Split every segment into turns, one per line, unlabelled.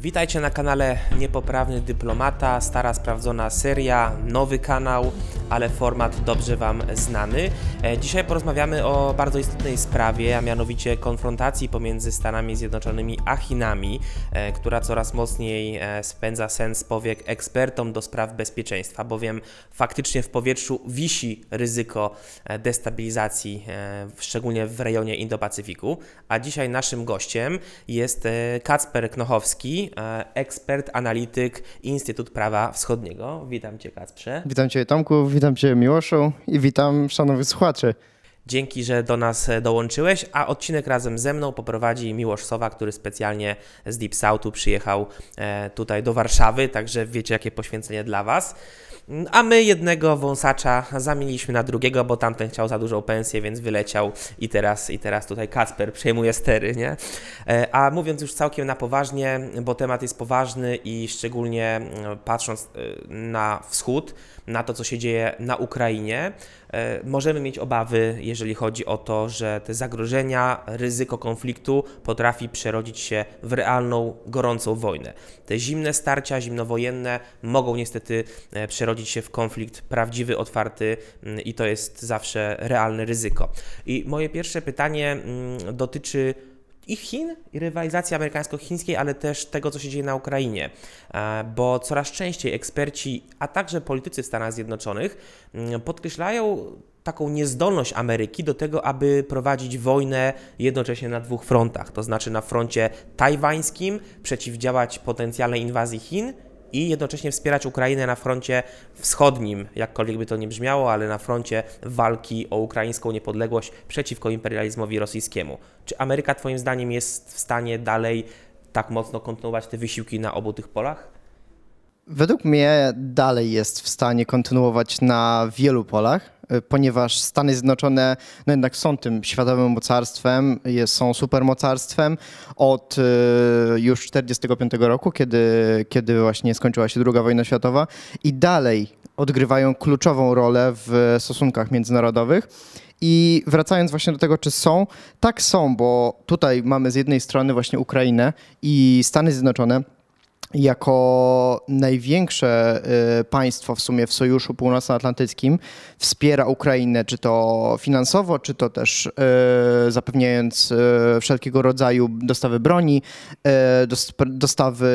Witajcie na kanale Niepoprawny Dyplomata, stara sprawdzona seria, nowy kanał, ale format dobrze Wam znany. E, dzisiaj porozmawiamy o bardzo istotnej sprawie, a mianowicie konfrontacji pomiędzy Stanami Zjednoczonymi a Chinami, e, która coraz mocniej e, spędza sens powiek ekspertom do spraw bezpieczeństwa, bowiem faktycznie w powietrzu wisi ryzyko destabilizacji, szczególnie w rejonie Indo-Pacyfiku. A dzisiaj naszym gościem jest Kacper Knochowski, E, ekspert, analityk Instytut Prawa Wschodniego. Witam Cię, Kacprze.
Witam Cię, Tomku, witam Cię, Miłoszu i witam szanownych słuchaczy.
Dzięki, że do nas e, dołączyłeś, a odcinek razem ze mną poprowadzi Miłosz Sowa, który specjalnie z Deep Southu przyjechał e, tutaj do Warszawy, także wiecie, jakie poświęcenie dla Was. A my jednego wąsacza zamieniliśmy na drugiego, bo tamten chciał za dużą pensję, więc wyleciał i teraz, i teraz tutaj Kacper przejmuje stery, nie? E, a mówiąc już całkiem na poważnie, bo temat jest poważny i szczególnie patrząc na wschód, na to, co się dzieje na Ukrainie, e, możemy mieć obawy, jeżeli chodzi o to, że te zagrożenia, ryzyko konfliktu potrafi przerodzić się w realną, gorącą wojnę. Te zimne starcia, zimnowojenne mogą niestety e, przerodzić się w konflikt prawdziwy, otwarty mm, i to jest zawsze realne ryzyko. I moje pierwsze pytanie mm, dotyczy i Chin, i rywalizacji amerykańsko-chińskiej, ale też tego, co się dzieje na Ukrainie, e, bo coraz częściej eksperci, a także politycy w Stanach Zjednoczonych mm, podkreślają taką niezdolność Ameryki do tego, aby prowadzić wojnę jednocześnie na dwóch frontach, to znaczy na froncie tajwańskim, przeciwdziałać potencjalnej inwazji Chin i jednocześnie wspierać Ukrainę na froncie wschodnim, jakkolwiek by to nie brzmiało, ale na froncie walki o ukraińską niepodległość przeciwko imperializmowi rosyjskiemu. Czy Ameryka Twoim zdaniem jest w stanie dalej tak mocno kontynuować te wysiłki na obu tych polach?
Według mnie dalej jest w stanie kontynuować na wielu polach, y, ponieważ Stany Zjednoczone no jednak są tym światowym mocarstwem, są supermocarstwem od y, już 1945 roku, kiedy, kiedy właśnie skończyła się II wojna światowa i dalej odgrywają kluczową rolę w stosunkach międzynarodowych. I wracając właśnie do tego, czy są, tak są, bo tutaj mamy z jednej strony właśnie Ukrainę i Stany Zjednoczone, jako największe y, państwo w sumie w Sojuszu Północnoatlantyckim wspiera Ukrainę, czy to finansowo, czy to też y, zapewniając y, wszelkiego rodzaju dostawy broni, dostawy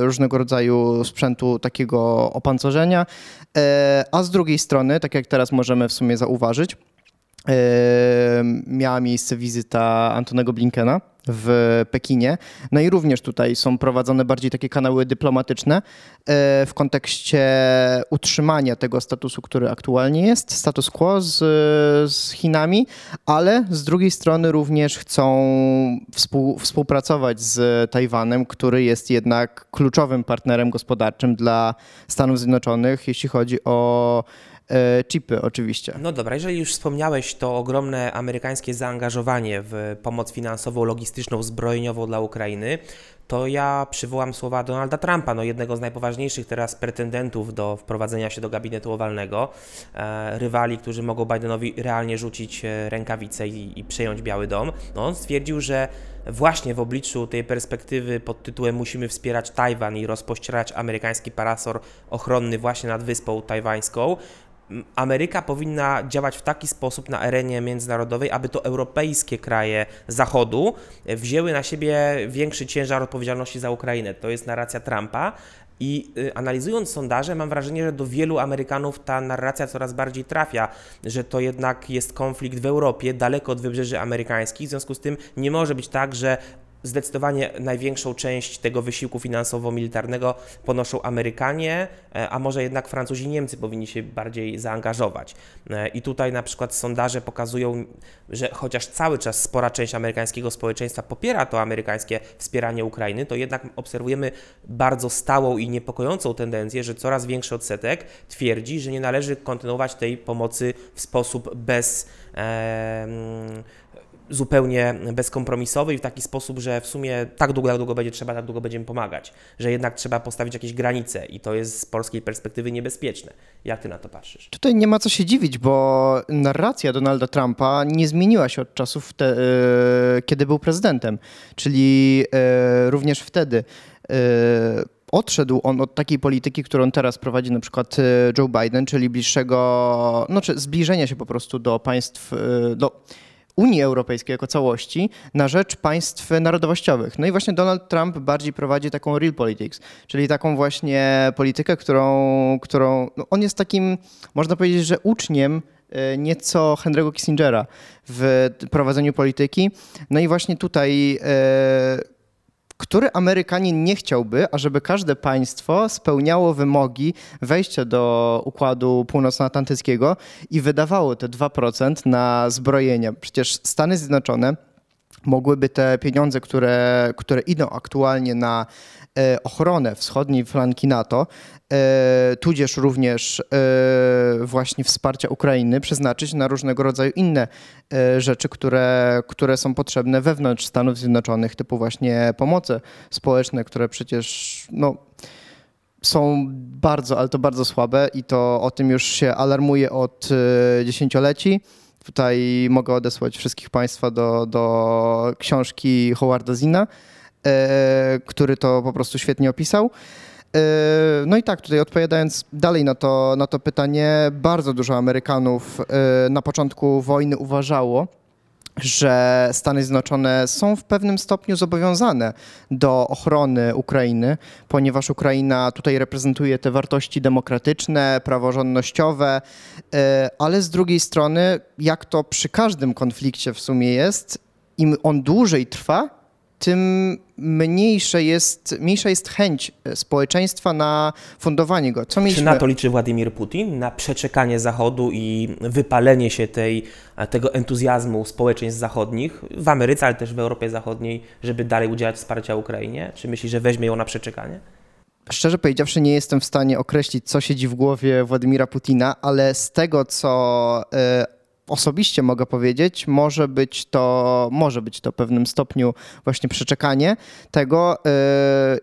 różnego rodzaju sprzętu takiego opancerzenia, a z drugiej strony, tak jak teraz możemy w sumie zauważyć, miała miejsce wizyta Antonego Blinkena w Pekinie. No i również tutaj są prowadzone bardziej takie kanały dyplomatyczne e, w kontekście utrzymania tego statusu, który aktualnie jest, status quo z, z Chinami, ale z drugiej strony również chcą współ, współpracować z Tajwanem, który jest jednak kluczowym partnerem gospodarczym dla Stanów Zjednoczonych, jeśli chodzi o chipy oczywiście.
No dobra, jeżeli już wspomniałeś to ogromne amerykańskie zaangażowanie w pomoc finansową, logistyczną, zbrojeniową dla Ukrainy, to ja przywołam słowa Donalda Trumpa, no jednego z najpoważniejszych teraz pretendentów do wprowadzenia się do gabinetu owalnego, e, rywali, którzy mogą Bidenowi realnie rzucić e, rękawice i, i przejąć Biały Dom. No on stwierdził, że właśnie w obliczu tej perspektywy pod tytułem musimy wspierać Tajwan i rozpościerać amerykański parasol ochronny właśnie nad wyspą tajwańską, Ameryka powinna działać w taki sposób na arenie międzynarodowej, aby to europejskie kraje Zachodu wzięły na siebie większy ciężar odpowiedzialności za Ukrainę. To jest narracja Trumpa. I y, analizując sondaże, mam wrażenie, że do wielu Amerykanów ta narracja coraz bardziej trafia, że to jednak jest konflikt w Europie, daleko od wybrzeży amerykańskich. W związku z tym nie może być tak, że Zdecydowanie największą część tego wysiłku finansowo-militarnego ponoszą Amerykanie, e, a może jednak Francuzi i Niemcy powinni się bardziej zaangażować. E, I tutaj na przykład sondaże pokazują, że chociaż cały czas spora część amerykańskiego społeczeństwa popiera to amerykańskie wspieranie Ukrainy, to jednak obserwujemy bardzo stałą i niepokojącą tendencję, że coraz większy odsetek twierdzi, że nie należy kontynuować tej pomocy w sposób bez. Zupełnie bezkompromisowy i w taki sposób, że w sumie tak długo, jak długo będzie trzeba, tak długo będziemy pomagać. Że jednak trzeba postawić jakieś granice i to jest z polskiej perspektywy niebezpieczne. Jak ty na to patrzysz?
Tutaj nie ma co się dziwić, bo narracja Donalda Trumpa nie zmieniła się od czasów, te, yy, kiedy był prezydentem. Czyli yy, również wtedy. Yy, odszedł on od takiej polityki, którą teraz prowadzi na przykład Joe Biden, czyli bliższego, no czy zbliżenia się po prostu do państw, do Unii Europejskiej jako całości na rzecz państw narodowościowych. No i właśnie Donald Trump bardziej prowadzi taką real politics, czyli taką właśnie politykę, którą, którą no on jest takim, można powiedzieć, że uczniem e, nieco Henry'ego Kissingera w prowadzeniu polityki. No i właśnie tutaj e, który Amerykanin nie chciałby, ażeby każde państwo spełniało wymogi wejścia do Układu Północnoatlantyckiego i wydawało te 2% na zbrojenia. Przecież Stany Zjednoczone mogłyby te pieniądze, które, które idą aktualnie na ochronę wschodniej flanki NATO, e, tudzież również e, właśnie wsparcia Ukrainy przeznaczyć na różnego rodzaju inne rzeczy, które, które są potrzebne wewnątrz Stanów Zjednoczonych, typu właśnie pomoce społeczne, które przecież no, są bardzo, ale to bardzo słabe i to o tym już się alarmuje od dziesięcioleci. Tutaj mogę odesłać wszystkich Państwa do, do książki Howarda Zina, E, który to po prostu świetnie opisał. E, no i tak, tutaj odpowiadając dalej na to, na to pytanie, bardzo dużo Amerykanów e, na początku wojny uważało, że Stany Zjednoczone są w pewnym stopniu zobowiązane do ochrony Ukrainy, ponieważ Ukraina tutaj reprezentuje te wartości demokratyczne, praworządnościowe, ale z drugiej strony, jak to przy każdym konflikcie w sumie jest, im on dłużej trwa, tym mniejsze jest, mniejsza jest chęć społeczeństwa na fundowanie go.
Co mieliśmy... Czy na to liczy Władimir Putin? Na przeczekanie Zachodu i wypalenie się tej, tego entuzjazmu społeczeństw zachodnich w Ameryce, ale też w Europie Zachodniej, żeby dalej udzielać wsparcia Ukrainie? Czy myśli, że weźmie ją na przeczekanie?
Szczerze powiedziawszy, nie jestem w stanie określić, co siedzi w głowie Władimira Putina, ale z tego, co y, osobiście mogę powiedzieć, może być to, może być to w pewnym stopniu właśnie przeczekanie tego yy,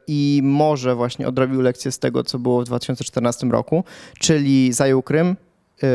i może właśnie odrobił lekcję z tego, co było w 2014 roku, czyli zajął Krym, yy,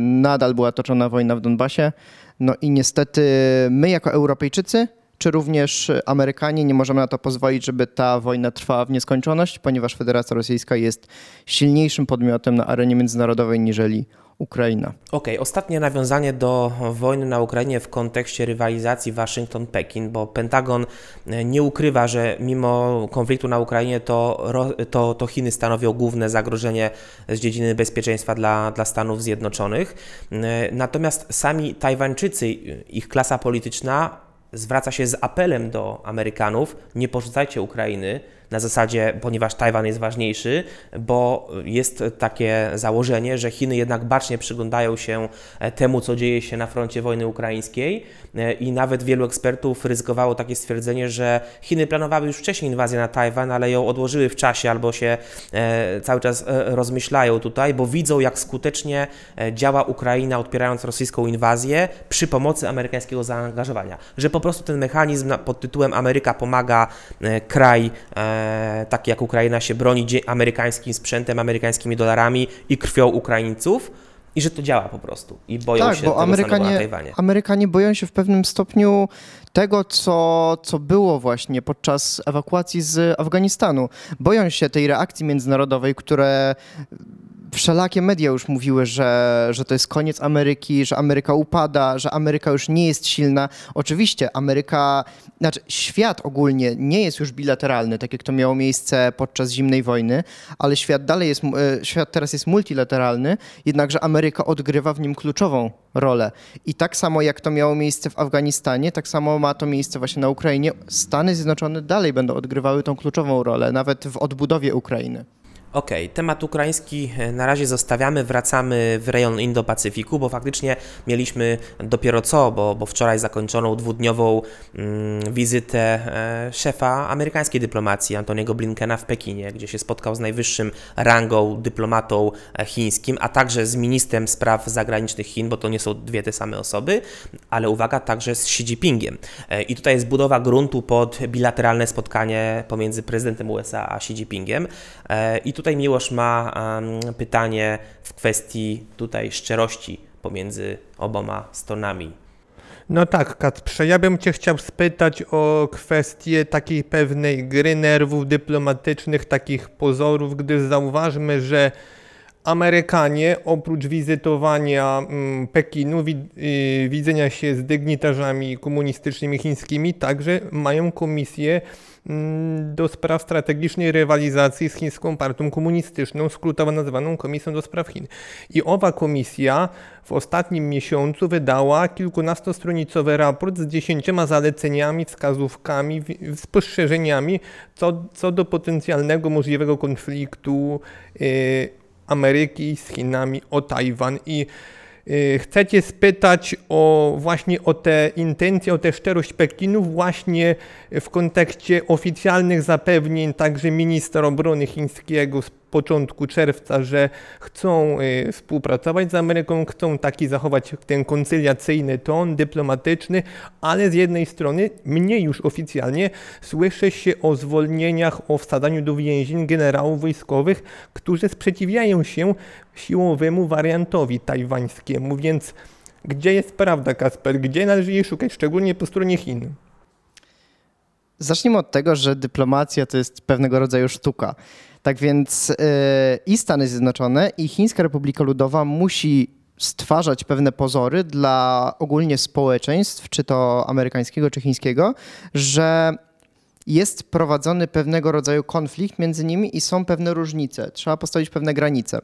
nadal była toczona wojna w Donbasie, no i niestety my jako Europejczycy czy również Amerykanie nie możemy na to pozwolić, żeby ta wojna trwała w nieskończoność, ponieważ Federacja Rosyjska jest silniejszym podmiotem na arenie międzynarodowej niżeli Ukraina.
Okej, okay, ostatnie nawiązanie do wojny na Ukrainie w kontekście rywalizacji Waszyngton-Pekin, bo Pentagon e, nie ukrywa, że mimo konfliktu na Ukrainie to, to, to Chiny stanowią główne zagrożenie z dziedziny bezpieczeństwa dla, dla Stanów Zjednoczonych. E, natomiast sami Tajwańczycy, ich klasa polityczna zwraca się z apelem do Amerykanów: nie porzucajcie Ukrainy na zasadzie, ponieważ Tajwan jest ważniejszy, bo jest takie założenie, że Chiny jednak bacznie przyglądają się e, temu, co dzieje się na froncie wojny ukraińskiej e, i nawet wielu ekspertów ryzykowało takie stwierdzenie, że Chiny planowały już wcześniej inwazję na Tajwan, ale ją odłożyły w czasie albo się e, cały czas rozmyślają tutaj, bo widzą, jak skutecznie działa Ukraina odpierając rosyjską inwazję przy pomocy amerykańskiego zaangażowania. Że po prostu ten mechanizm pod tytułem Ameryka pomaga kraj takie jak Ukraina się broni amerykańskim sprzętem, amerykańskimi dolarami i krwią Ukraińców i że to działa po prostu i boją tak, się bo tego Amerykanie, na Tajwanie.
Amerykanie boją się w pewnym stopniu tego, co, co było właśnie podczas ewakuacji z Afganistanu. Boją się tej reakcji międzynarodowej, które wszelakie media już mówiły, że, że to jest koniec Ameryki, że Ameryka upada, że Ameryka już nie jest silna. Oczywiście Ameryka, znaczy świat ogólnie nie jest już bilateralny, tak jak to miało miejsce podczas zimnej wojny, ale świat dalej jest, e, świat teraz jest multilateralny, jednakże Ameryka odgrywa w nim kluczową rolę. I tak samo jak to miało miejsce w Afganistanie, tak samo ma to miejsce właśnie na Ukrainie. Stany Zjednoczone dalej będą odgrywały tą kluczową rolę, nawet w odbudowie Ukrainy.
Okay, temat ukraiński e, na razie zostawiamy, wracamy w rejon Indo-Pacyfiku, bo faktycznie mieliśmy dopiero co, bo, bo wczoraj zakończoną dwudniową mm, wizytę e, szefa amerykańskiej dyplomacji, Antoniego Blinkena w Pekinie, gdzie się spotkał z najwyższym rangą dyplomatą e, chińskim, a także z ministrem spraw zagranicznych Chin, bo to nie są dwie te same osoby, ale uwaga, także z Xi Jinpingiem. E, I tutaj jest budowa gruntu pod bilateralne spotkanie pomiędzy prezydentem USA a Xi Jinpingiem. E, I tutaj Miłosz ma pytanie w kwestii tutaj szczerości pomiędzy oboma stronami.
No tak, Kacprze, ja bym Cię chciał spytać o kwestię takiej pewnej gry nerwów dyplomatycznych, takich pozorów, gdyż zauważmy, że Amerykanie oprócz wizytowania mm, Pekinu, y, widzenia się z dygnitarzami komunistycznymi chińskimi, także mają komisję do spraw strategicznej rywalizacji z chińską partią komunistyczną, skrótowo nazywaną Komisją do Spraw Chin. I owa komisja w ostatnim miesiącu wydała kilkunastostronicowy raport z dziesięcioma zaleceniami, wskazówkami, spostrzeżeniami co, co do potencjalnego możliwego konfliktu yy, Ameryki z Chinami o Tajwan i chcecie spytać o właśnie o te intencje, o tę szczerość Pekinu właśnie w kontekście oficjalnych zapewnień także ministra obrony chińskiego początku czerwca, że chcą y, współpracować z Ameryką, chcą taki zachować ten koncyliacyjny ton dyplomatyczny, ale z jednej strony mniej już oficjalnie słyszy się o zwolnieniach, o wsadzaniu do więzień generałów wojskowych, którzy sprzeciwiają się siłowemu wariantowi tajwańskiemu, więc gdzie jest prawda, Kasper? Gdzie należy jej szukać, szczególnie po stronie Chin?
Zacznijmy od tego, że dyplomacja to jest pewnego rodzaju sztuka. Tak więc yy, i Stany Zjednoczone, i Chińska Republika Ludowa musi stwarzać pewne pozory dla ogólnie społeczeństw, czy to amerykańskiego, czy chińskiego, że jest prowadzony pewnego rodzaju konflikt między nimi i są pewne różnice. Trzeba postawić pewne granice.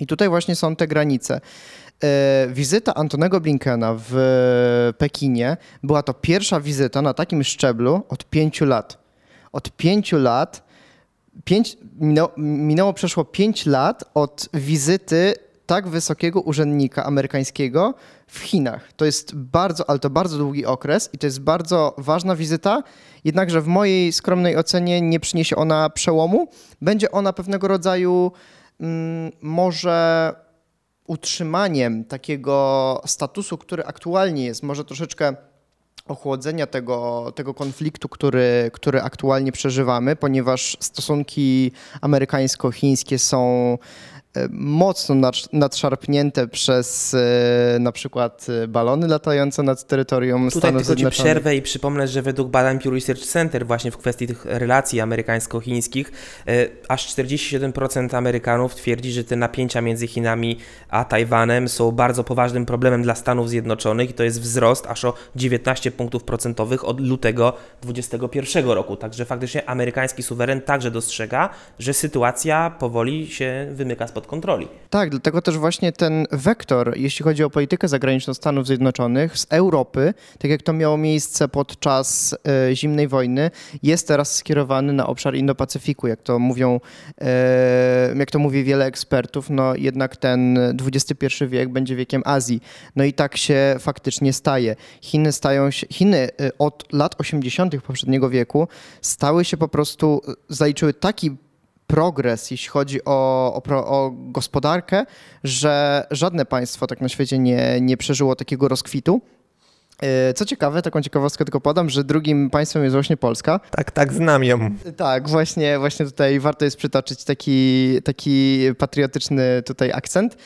I tutaj właśnie są te granice. E, wizyta Antonego Blinkena w Pekinie była to pierwsza wizyta na takim szczeblu od pięciu lat. Od pięciu lat, pięć, minęło, minęło przeszło pięć lat od wizyty tak wysokiego urzędnika amerykańskiego w Chinach. To jest bardzo, ale to bardzo długi okres i to jest bardzo ważna wizyta, jednakże w mojej skromnej ocenie nie przyniesie ona przełomu. Będzie ona pewnego rodzaju mm, może utrzymaniem takiego statusu, który aktualnie jest, może troszeczkę ochłodzenia tego, tego konfliktu, który, który aktualnie przeżywamy, ponieważ stosunki amerykańsko-chińskie są mocno nadszarpnięte przez e, na przykład e, balony latające nad terytorium
Tutaj
Stanów
tylko
Zjednoczonych.
Ci przerwę i przypomnę, że według badań Pew Research Center właśnie w kwestii tych relacji amerykańsko-chińskich e, aż 47% Amerykanów twierdzi, że te napięcia między Chinami a Tajwanem są bardzo poważnym problemem dla Stanów Zjednoczonych i to jest wzrost aż o 19 punktów procentowych od lutego 2021 roku. Także faktycznie amerykański suweren także dostrzega, że sytuacja powoli się wymyka spod kontroli.
Tak, dlatego też właśnie ten wektor, jeśli chodzi o politykę zagraniczną Stanów Zjednoczonych z Europy, tak jak to miało miejsce podczas e, zimnej wojny, jest teraz skierowany na obszar Indo-Pacyfiku, jak to mówią, e, jak to mówi wiele ekspertów, no jednak ten XXI wiek będzie wiekiem Azji. No i tak się faktycznie staje. Chiny stają się, Chiny e, od lat 80. poprzedniego wieku stały się po prostu, zaliczyły taki progres, jeśli chodzi o, o, o, gospodarkę, że żadne państwo tak na świecie nie, nie przeżyło takiego rozkwitu. E, co ciekawe, taką ciekawostkę tylko podam, że drugim państwem jest właśnie Polska.
Tak, tak, znam ją.
Tak, właśnie, właśnie tutaj warto jest przytoczyć taki, taki patriotyczny tutaj akcent.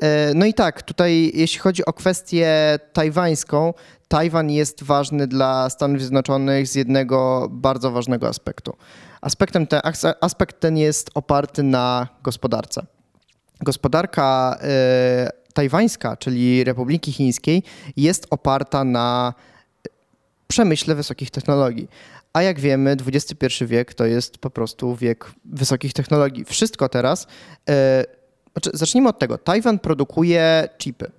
E, no i tak, tutaj jeśli chodzi o kwestię tajwańską, Tajwan jest ważny dla Stanów Zjednoczonych z jednego bardzo ważnego aspektu. Aspektem aspekt ten jest oparty na gospodarce. Gospodarka y, tajwańska, czyli Republiki Chińskiej, jest oparta na przemyśle wysokich technologii. A jak wiemy, XXI wiek to jest po prostu wiek wysokich technologii. Wszystko teraz. Y, zacznijmy od tego. Tajwan produkuje chipy.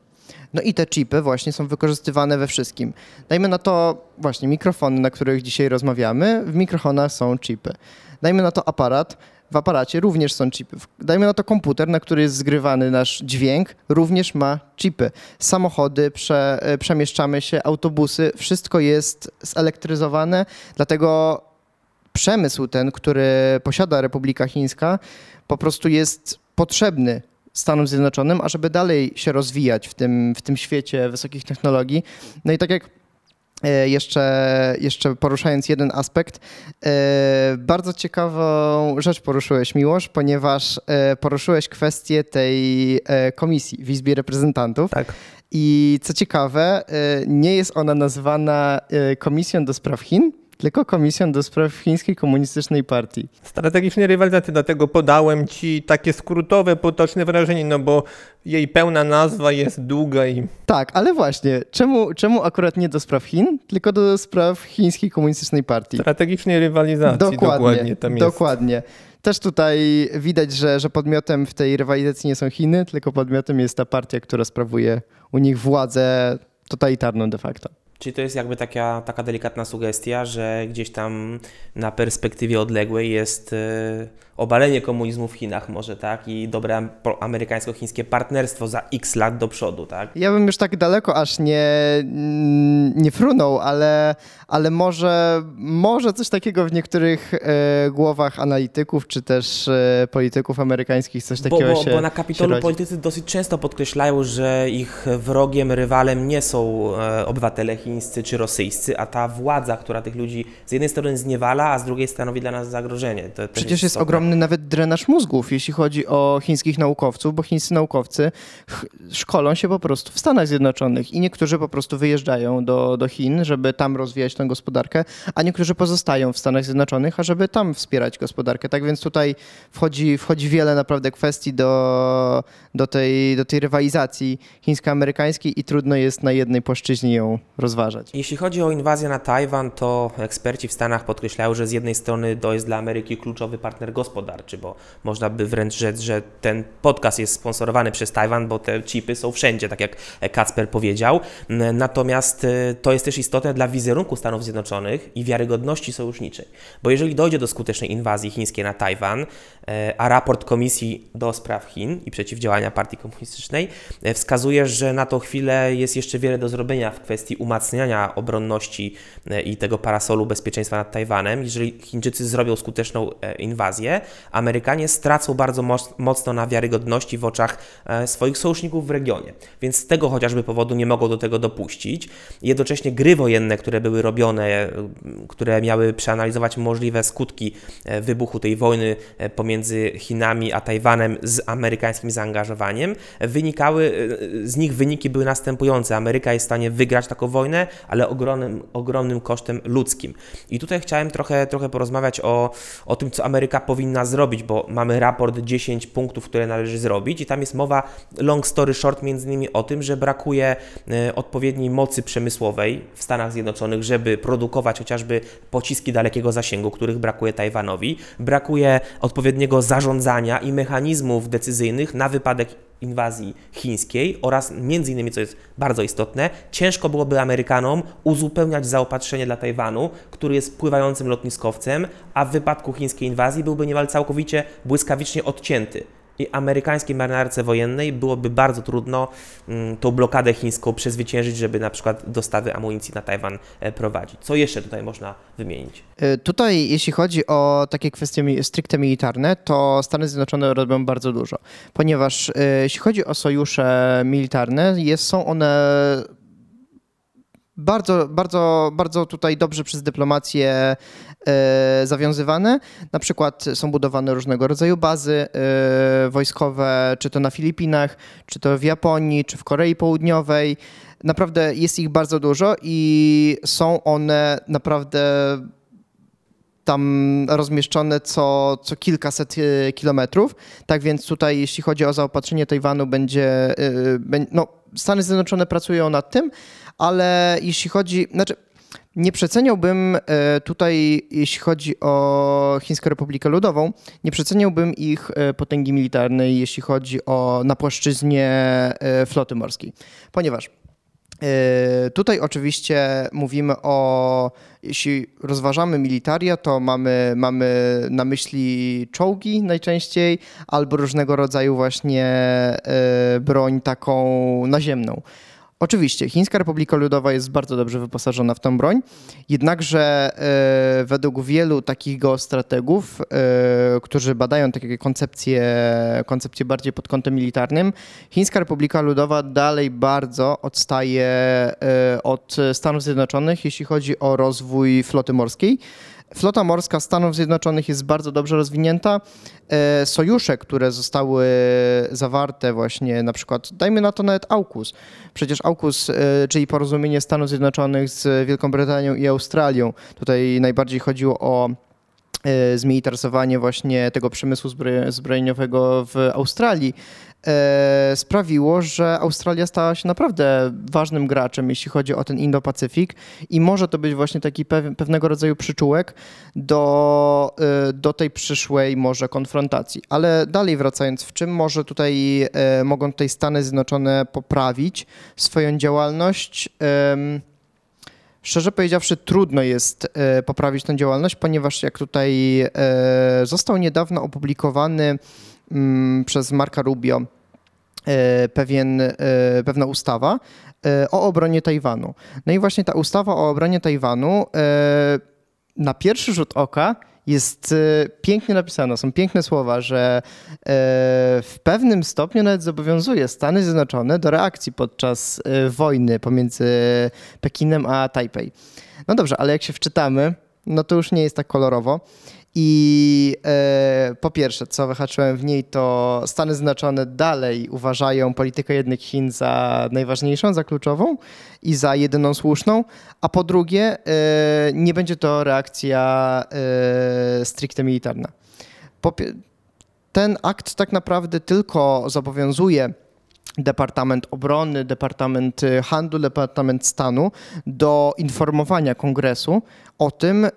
No i te chipy właśnie są wykorzystywane we wszystkim. Dajmy na to właśnie mikrofony, na których dzisiaj rozmawiamy. W mikrofonach są chipy. Dajmy na to aparat. w aparacie również są chipy. Dajmy na to komputer, na który jest zgrywany nasz dźwięk, również ma chipy. Samochody, prze, e, przemieszczamy się, autobusy, wszystko jest zelektryzowane, dlatego przemysł ten, który posiada Republika Chińska, po prostu jest potrzebny Stanom Zjednoczonym, ażeby dalej się rozwijać w tym, w tym świecie wysokich technologii. No i tak jak e, jeszcze, jeszcze poruszając jeden aspekt, e, bardzo ciekawą rzecz poruszyłeś, Miłosz, ponieważ e, poruszyłeś kwestię tej komisji w Izbie Reprezentantów.
Tak.
I co ciekawe, nie jest ona nazywana Komisją do Spraw Chin, tylko Komisją do Spraw Chińskiej Komunistycznej Partii.
Strategicznej rywalizacji, dlatego podałem ci takie skrótowe, potoczne wrażenie, no bo jej pełna nazwa jest długa i...
Tak, ale właśnie, czemu, czemu akurat nie do spraw Chin, tylko do spraw Chińskiej Komunistycznej Partii?
Strategicznej rywalizacji, dokładnie, dokładnie.
Dokładnie. Też tutaj widać, że, że podmiotem w tej rywalizacji nie są Chiny, tylko podmiotem jest ta partia, która sprawuje u nich władzę totalitarną de facto.
Czyli to jest jakby taka, taka delikatna sugestia, że gdzieś tam na perspektywie odległej jest e, obalenie komunizmu w Chinach może, tak? I dobre amerykańsko-chińskie partnerstwo za x lat do przodu, tak?
Ja bym już tak daleko aż nie, nie frunął, ale, ale może, może coś takiego w niektórych e, głowach analityków, czy też e, polityków amerykańskich coś takiego
bo, bo,
się
Bo na Kapitolu politycy dosyć często podkreślają, że ich wrogiem, rywalem nie są e, obywatele chińscy czy rosyjscy, a ta władza, która tych ludzi z jednej strony zniewala, a z drugiej stanowi dla nas zagrożenie.
To Przecież jest, jest ogromny nawet drenaż mózgów, jeśli chodzi o chińskich naukowców, bo chińscy naukowcy szkolą się po prostu w Stanach Zjednoczonych i niektórzy po prostu wyjeżdżają do, do Chin, żeby tam rozwijać tę gospodarkę, a niektórzy pozostają w Stanach Zjednoczonych, ażeby tam wspierać gospodarkę. Tak więc tutaj wchodzi, wchodzi wiele naprawdę kwestii do, do, tej, do tej rywalizacji chińsko-amerykańskiej i trudno jest na jednej płaszczyźnie ją
Jeśli chodzi o inwazję na Tajwan, to eksperci w Stanach podkreślają, że z jednej strony to jest dla Ameryki kluczowy partner gospodarczy, bo można by wręcz rzec, że ten podcast jest sponsorowany przez Tajwan, bo te chipy są wszędzie, tak jak Kacper powiedział. Natomiast e, to jest też istotne dla wizerunku Stanów Zjednoczonych i wiarygodności sojuszniczej, bo jeżeli dojdzie do skutecznej inwazji chińskiej na Tajwan, e, a raport Komisji do Spraw Chin i Przeciwdziałania Partii Komunistycznej e, wskazuje, że na tą chwilę jest jeszcze wiele do zrobienia w kwestii umacniania obronności i tego parasolu bezpieczeństwa nad Tajwanem. Jeżeli Chińczycy zrobią skuteczną inwazję, Amerykanie stracą bardzo mocno na wiarygodności w oczach e, swoich sojuszników w regionie. Więc z tego chociażby powodu nie mogą do tego dopuścić. Jednocześnie gry wojenne, które były robione, e, które miały przeanalizować możliwe skutki e, wybuchu tej wojny pomiędzy Chinami a Tajwanem z amerykańskim zaangażowaniem, wynikały, z nich wyniki były następujące. Ameryka jest w stanie wygrać taką wojnę, ale ogromnym, ogromnym kosztem ludzkim. I tutaj chciałem trochę, trochę porozmawiać o, o tym, co Ameryka powinna powinna zrobić, bo mamy raport 10 punktów, które należy zrobić i tam jest mowa long story short między innymi o tym, że brakuje e, odpowiedniej mocy przemysłowej w Stanach Zjednoczonych, żeby produkować chociażby pociski dalekiego zasięgu, których brakuje Tajwanowi, brakuje odpowiedniego zarządzania i mechanizmów decyzyjnych na wypadek inwazji chińskiej oraz między innymi, co jest bardzo istotne, ciężko byłoby Amerykanom uzupełniać zaopatrzenie dla Tajwanu, który jest pływającym lotniskowcem, a w wypadku chińskiej inwazji byłby niemal całkowicie błyskawicznie odcięty i amerykańskiej marynarce wojennej byłoby bardzo trudno mm, tą blokadę chińską przezwyciężyć, żeby na przykład dostawy amunicji na Tajwan e, prowadzić. Co jeszcze tutaj można wymienić?
E, tutaj, jeśli chodzi o takie kwestie stricte militarne, to Stany Zjednoczone robią bardzo dużo, ponieważ e, jeśli chodzi o sojusze militarne, jest, są one bardzo, bardzo, bardzo tutaj dobrze przez dyplomację e, zawiązywane. Na przykład są budowane różnego rodzaju bazy e, wojskowe, czy to na Filipinach, czy to w Japonii, czy w Korei Południowej. Naprawdę jest ich bardzo dużo i są one naprawdę tam rozmieszczone co, co kilkaset e, kilometrów. Tak więc tutaj, jeśli chodzi o zaopatrzenie Tajwanu, będzie, no, Stany Zjednoczone pracują nad tym, ale jeśli chodzi, znaczy nie przeceniałbym e, tutaj, jeśli chodzi o Chińską Republikę Ludową, nie przeceniałbym ich e, potęgi militarnej, jeśli chodzi o na płaszczyźnie e, floty morskiej, ponieważ Tutaj oczywiście mówimy o, jeśli rozważamy militaria, to mamy, mamy na myśli czołgi najczęściej albo różnego rodzaju właśnie broń taką naziemną. Oczywiście, Chińska Republika Ludowa jest bardzo dobrze wyposażona w tą broń, jednakże e, według wielu takich geostrategów, e, którzy badają takie koncepcje, koncepcje bardziej pod kątem militarnym, Chińska Republika Ludowa dalej bardzo odstaje e, od Stanów Zjednoczonych, jeśli chodzi o rozwój floty morskiej. Flota morska Stanów Zjednoczonych jest bardzo dobrze rozwinięta. E, sojusze, które zostały zawarte właśnie na przykład, dajmy na to nawet AUKUS. Przecież AUKUS, e, czyli porozumienie Stanów Zjednoczonych z Wielką Brytanią i Australią. Tutaj najbardziej chodziło o zmilitaryzowanie właśnie tego przemysłu zbrojeniowego w Australii. E, sprawiło, że Australia stała się naprawdę ważnym graczem, jeśli chodzi o ten Indo-Pacyfik i może to być właśnie taki pewnego rodzaju przyczółek do, e, do tej przyszłej może konfrontacji. Ale dalej wracając, w czym może tutaj e, mogą tutaj Stany Zjednoczone poprawić swoją działalność? Szczerze powiedziawszy, trudno jest poprawić tę działalność, ponieważ jak tutaj został niedawno opublikowany Mm, przez Marka Rubio e, pewien, e, pewna ustawa e, o obronie Tajwanu. No i właśnie ta ustawa o obronie Tajwanu na pierwszy rzut oka jest pięknie napisana. Są piękne słowa, że w pewnym stopniu nawet zobowiązuje Stany Zjednoczone do reakcji podczas wojny pomiędzy Pekinem a Tajpej. No dobrze, ale jak się wczytamy, no to już nie jest tak kolorowo. I e, po pierwsze, co wyhaczyłem w niej, to Stany Zjednoczone dalej uważają politykę jednych Chin za najważniejszą, za kluczową i za jedyną słuszną, a po drugie, e, nie będzie to reakcja e, stricte militarna. Po, ten akt tak naprawdę tylko zobowiązuje Departament Obrony, Departament Handlu, Departament Stanu do informowania Kongresu o tym, e,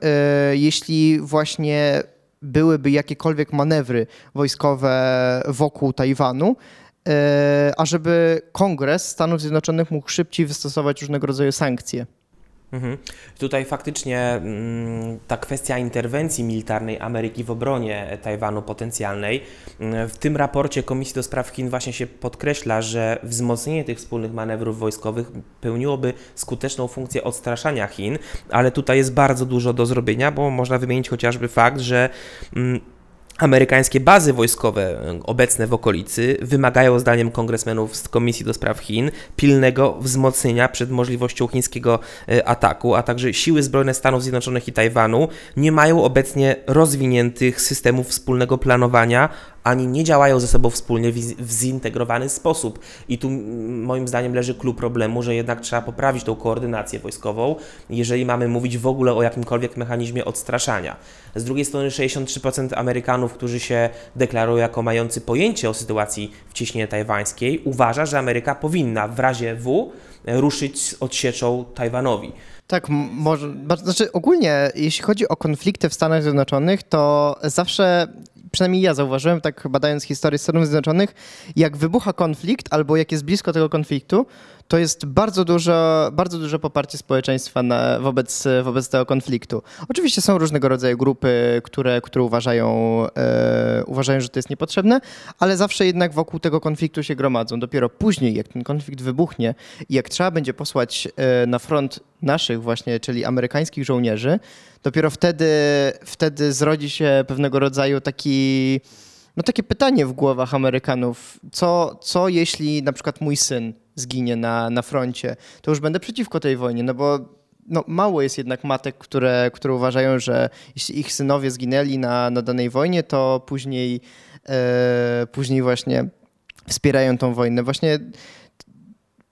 jeśli właśnie byłyby jakiekolwiek manewry wojskowe wokół Tajwanu, e, ażeby Kongres Stanów Zjednoczonych mógł szybciej wystosować różnego rodzaju sankcje.
Mhm. Tutaj faktycznie mm, ta kwestia interwencji militarnej Ameryki w obronie Tajwanu potencjalnej, mm, w tym raporcie Komisji do Spraw Chin właśnie się podkreśla, że wzmocnienie tych wspólnych manewrów wojskowych pełniłoby skuteczną funkcję odstraszania Chin, ale tutaj jest bardzo dużo do zrobienia, bo można wymienić chociażby fakt, że mm, Amerykańskie bazy wojskowe obecne w okolicy wymagają zdaniem kongresmenów z Komisji do Spraw Chin pilnego wzmocnienia przed możliwością chińskiego e, ataku, a także siły zbrojne Stanów Zjednoczonych i Tajwanu nie mają obecnie rozwiniętych systemów wspólnego planowania ani nie działają ze sobą wspólnie w zintegrowany sposób. I tu moim zdaniem leży klucz problemu, że jednak trzeba poprawić tą koordynację wojskową, jeżeli mamy mówić w ogóle o jakimkolwiek mechanizmie odstraszania. Z drugiej strony 63% Amerykanów, którzy się deklarują jako mający pojęcie o sytuacji w ciśnie tajwańskiej, uważa, że Ameryka powinna w razie W ruszyć z odsieczą Tajwanowi.
Tak, może, znaczy ogólnie jeśli chodzi o konflikty w Stanach Zjednoczonych, to zawsze przynajmniej ja zauważyłem, tak badając historię Stanów Zjednoczonych, jak wybucha konflikt albo jak jest blisko tego konfliktu, to jest bardzo dużo, bardzo duże poparcie społeczeństwa na, wobec, wobec tego konfliktu. Oczywiście są różnego rodzaju grupy, które, które uważają, e, uważają, że to jest niepotrzebne, ale zawsze jednak wokół tego konfliktu się gromadzą. Dopiero później, jak ten konflikt wybuchnie i jak trzeba będzie posłać e, na front naszych właśnie, czyli amerykańskich żołnierzy, dopiero wtedy, wtedy zrodzi się pewnego rodzaju taki no takie pytanie w głowach Amerykanów, co, co jeśli na przykład mój syn zginie na, na froncie, to już będę przeciwko tej wojnie, no bo no, mało jest jednak matek, które, które uważają, że jeśli ich synowie zginęli na, na danej wojnie, to później, e, później właśnie wspierają tą wojnę. Właśnie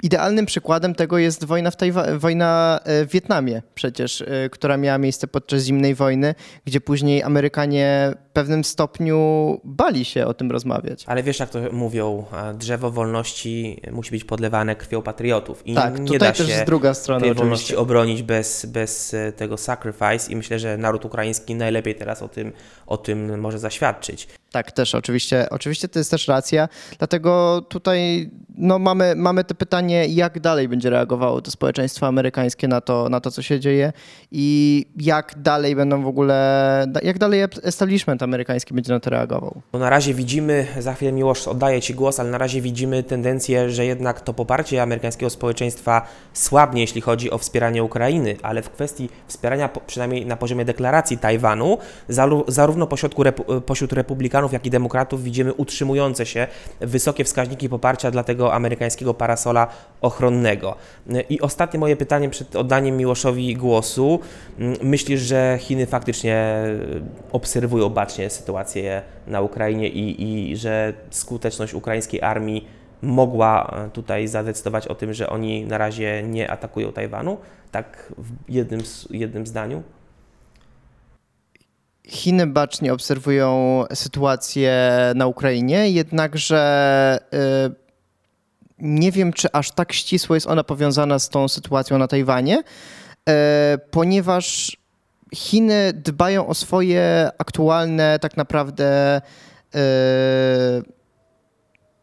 Idealnym przykładem tego jest wojna w, Tajwa- wojna e, w Wietnamie przecież, e, która miała miejsce podczas zimnej wojny, gdzie później Amerykanie w pewnym stopniu bali się o tym rozmawiać.
Ale wiesz jak to mówią, drzewo wolności musi być podlewane krwią patriotów
i tak, nie tutaj da też się druga strona
tej wolności obronić bez, bez e, tego sacrifice i myślę, że naród ukraiński najlepiej teraz o tym, o tym może zaświadczyć.
Tak, też oczywiście, oczywiście to jest też racja, dlatego tutaj no, mamy, mamy to pytanie, jak dalej będzie reagowało to społeczeństwo amerykańskie na to, na to, co się dzieje i jak dalej będą w ogóle, jak dalej establishment amerykański będzie na to reagował.
No na razie widzimy, za chwilę Miłosz oddaję Ci głos, ale na razie widzimy tendencję, że jednak to poparcie amerykańskiego społeczeństwa słabnie, jeśli chodzi o wspieranie Ukrainy, ale w kwestii wspierania, przynajmniej na poziomie deklaracji Tajwanu, zarówno pośród, pośród republikanów, jak i demokratów widzimy utrzymujące się wysokie wskaźniki poparcia dla tego amerykańskiego parasola ochronnego. I ostatnie moje pytanie przed oddaniem Miłoszowi głosu. Myślisz, że Chiny faktycznie obserwują bacznie sytuację na Ukrainie i, i że skuteczność ukraińskiej armii mogła tutaj zadecydować o tym, że oni na razie nie atakują Tajwanu? Tak w jednym, jednym zdaniu?
Chiny bacznie obserwują sytuację na Ukrainie, jednakże y, nie wiem, czy aż tak ścisło jest ona powiązana z tą sytuacją na Tajwanie, y, ponieważ Chiny dbają o swoje aktualne, tak naprawdę, y,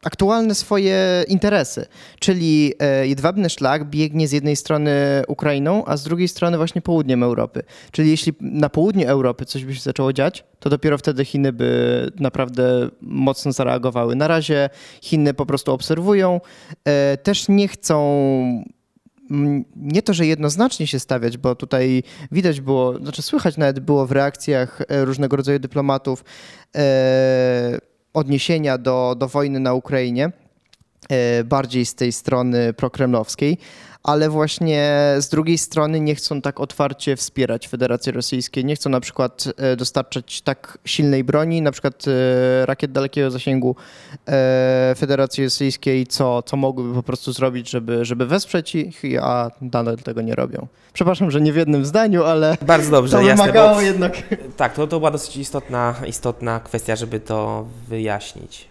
aktualne swoje interesy. Czyli e, jedwabny szlak biegnie z jednej strony Ukrainą, a z drugiej strony właśnie południem Europy. Czyli jeśli na południu Europy coś by się zaczęło dziać, to dopiero wtedy Chiny by naprawdę mocno zareagowały. Na razie Chiny po prostu obserwują, e, też nie chcą nie to, że jednoznacznie się stawiać, bo tutaj widać było, znaczy słychać nawet było w reakcjach e, różnego rodzaju dyplomatów, odniesienia do, do wojny na Ukrainie, bardziej z tej strony prokremlowskiej, ale właśnie z drugiej strony nie chcą tak otwarcie wspierać Federacji Rosyjskiej, nie chcą na przykład e, dostarczać tak silnej broni, na przykład e, rakiet dalekiego zasięgu Federacji Rosyjskiej, co, co mogłyby po prostu zrobić, żeby, żeby wesprzeć ich, a nadal tego nie robią. Przepraszam, że nie w jednym zdaniu, ale
Bardzo dobrze,
to
jasne,
wymagało bo, jednak.
Tak, to, to była dosyć istotna, istotna kwestia, żeby to wyjaśnić.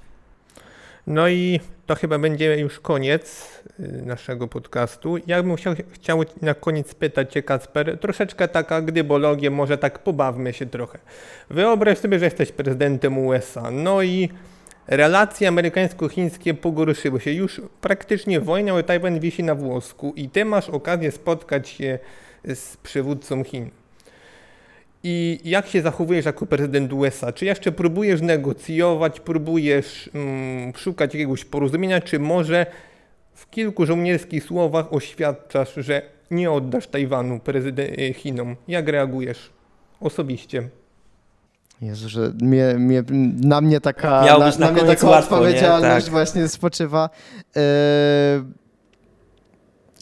No i to chyba będzie już koniec y, naszego podcastu. Ja bym chciał, chciał na koniec spytać Cię, Kasper, troszeczkę taka gdybologię, może tak pobawmy się trochę. Wyobraź sobie, że jesteś prezydentem USA, no i relacje amerykańsko-chińskie pogorszyły się. Już praktycznie wojna o Tajwan wisi na włosku i Ty masz okazję spotkać się z przywódcą Chin. I jak się zachowujesz jako prezydent USA? Czy jeszcze próbujesz negocjować, próbujesz mm, szukać jakiegoś porozumienia, czy może w kilku żołnierskich słowach oświadczasz, że nie oddasz Tajwanu prezydent Chinom? Jak reagujesz osobiście?
Jezu, że mnie, mnie, na mnie taka, na, na, na mnie taka łatwo, odpowiedzialność tak. właśnie spoczywa. Yy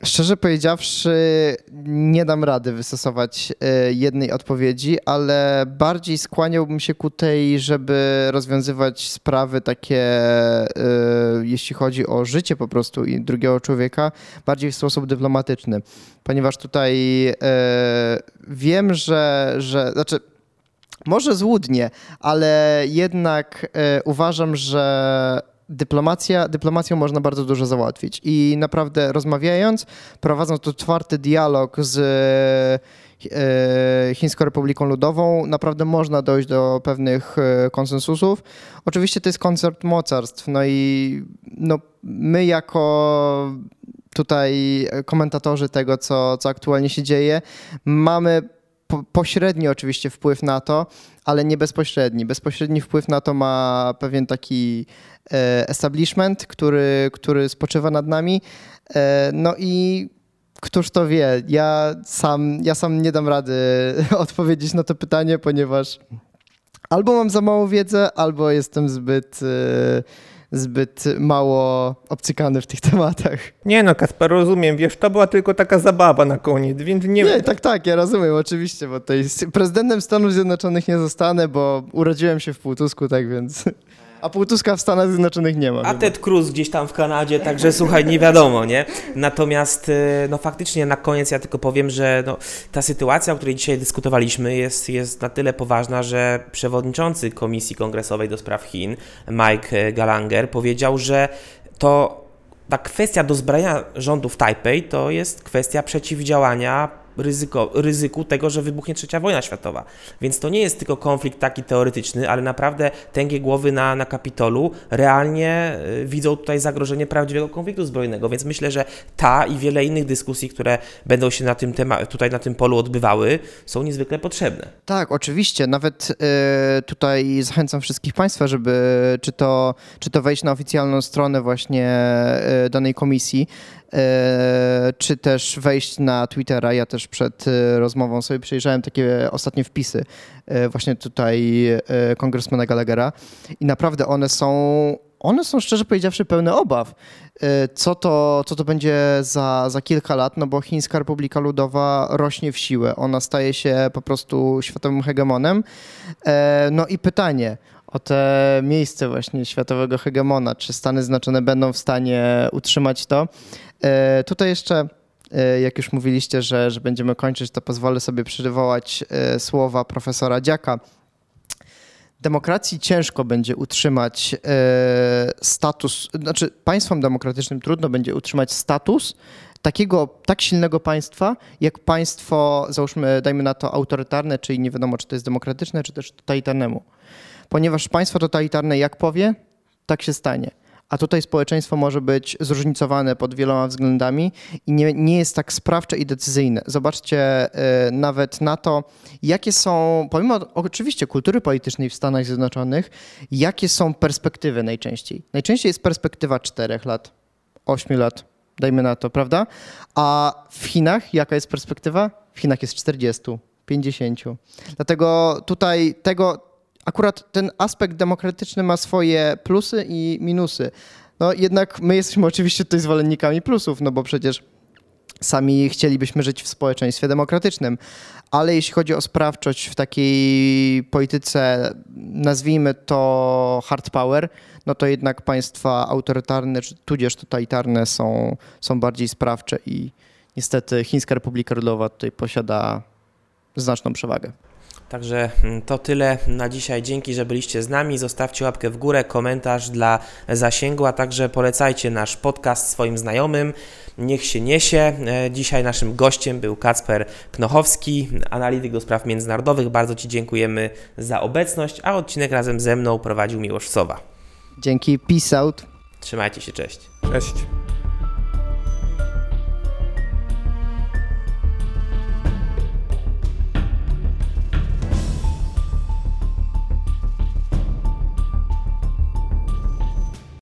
Szczerze powiedziawszy, nie dam rady wystosować e, jednej odpowiedzi, ale bardziej skłaniałbym się ku tej, żeby rozwiązywać sprawy takie, e, jeśli chodzi o życie po prostu i drugiego człowieka, bardziej w sposób dyplomatyczny. Ponieważ tutaj e, wiem, że, że znaczy, może złudnie, ale jednak uważam, że dyplomacja, dyplomacją można bardzo dużo załatwić i naprawdę rozmawiając, prowadząc tu otwarty dialog z e, Chińską Republiką Ludową, naprawdę można dojść do pewnych e, konsensusów. Oczywiście to jest koncert mocarstw, no i no, my jako tutaj komentatorzy tego, co, co aktualnie się dzieje, mamy po, pośredni oczywiście wpływ na to, ale nie bezpośredni. Bezpośredni wpływ na to ma pewien taki e, establishment, który, który spoczywa nad nami. E, no i któż to wie? Ja sam, ja sam nie dam rady odpowiedzieć na to pytanie, ponieważ albo mam za małą wiedzę, albo jestem zbyt e, zbyt mało obcykany w tych tematach.
Nie no, Kasper, rozumiem, wiesz, to była tylko taka zabawa na koniec, więc nie...
Nie, tak, tak, ja rozumiem, oczywiście, bo tutaj prezydentem Stanów Zjednoczonych nie zostanę, bo urodziłem się w Półtusku, tak więc... A półtuska w Stanach Zjednoczonych nie ma.
A Ted Cruz gdzieś tam w Kanadzie, także słuchaj, nie wiadomo, nie? Natomiast, y, no faktycznie na koniec ja tylko powiem, że no, ta sytuacja, o której dzisiaj dyskutowaliśmy, jest, jest na tyle poważna, że przewodniczący Komisji Kongresowej do Spraw Chin, Mike Gallagher, powiedział, że to ta kwestia dozbrajania rządu w Tajpej to jest kwestia przeciwdziałania ryzyko, ryzyku tego, że wybuchnie trzecia wojna światowa. Więc to nie jest tylko konflikt taki teoretyczny, ale naprawdę tęgie głowy na, na Kapitolu realnie y, widzą tutaj zagrożenie prawdziwego konfliktu zbrojnego. Więc myślę, że ta i wiele innych dyskusji, które będą się na tym tutaj na tym polu odbywały, są niezwykle potrzebne.
Tak, oczywiście. Nawet y, tutaj zachęcam wszystkich Państwa, żeby czy to, czy to wejść na oficjalną stronę właśnie y, danej komisji, czy też wejść na Twittera. Ja też przed e, rozmową sobie przejrzałem takie ostatnie wpisy e, właśnie tutaj kongresmana Gallaghera i naprawdę one są, one są szczerze powiedziawszy pełne obaw. Co to, co to będzie za, za kilka lat, no bo Chińska Republika Ludowa rośnie w siłę. Ona staje się po prostu światowym hegemonem. No i pytanie, o te miejsce właśnie światowego hegemona, czy Stany Zjednoczone będą w stanie utrzymać to. E, tutaj jeszcze e, jak już mówiliście, że, że będziemy kończyć, to pozwolę sobie przywołać e, słowa profesora Dziaka. Demokracji ciężko będzie utrzymać status, znaczy państwom demokratycznym trudno będzie utrzymać status takiego, tak silnego państwa, jak państwo, załóżmy, dajmy na to autorytarne, czyli nie wiadomo, czy to jest demokratyczne, czy też totalitarnemu. Ponieważ państwo totalitarne jak powie, tak się stanie a tutaj społeczeństwo może być zróżnicowane pod wieloma względami i nie, nie jest tak sprawcze i decyzyjne. Zobaczcie y, nawet na to, jakie są, pomimo oczywiście kultury politycznej w Stanach Zjednoczonych, jakie są perspektywy najczęściej. Najczęściej jest perspektywa 4 lat, 8 lat, dajmy na to, prawda? A w Chinach jaka jest perspektywa? W Chinach jest 40, 50. Dlatego tutaj tego, akurat ten aspekt demokratyczny ma swoje plusy i minusy. No jednak my jesteśmy oczywiście tutaj zwolennikami plusów, no bo przecież sami chcielibyśmy żyć w społeczeństwie demokratycznym, ale jeśli chodzi o sprawczość w takiej polityce, nazwijmy to hard power, no to jednak państwa autorytarne, tudzież totalitarne są, są bardziej sprawcze i niestety Chińska Republika Ludowa tutaj posiada znaczną przewagę.
Także mm, to tyle na dzisiaj. Dzięki, że byliście z nami. Zostawcie łapkę w górę, komentarz dla zasięgu, a także polecajcie nasz podcast swoim znajomym. Niech się niesie. E, dzisiaj naszym gościem był Kacper Knochowski, analityk do spraw międzynarodowych. Bardzo Ci dziękujemy za obecność, a odcinek razem ze mną prowadził Miłosz Sowa.
Dzięki, peace out.
Trzymajcie się, cześć.
Cześć.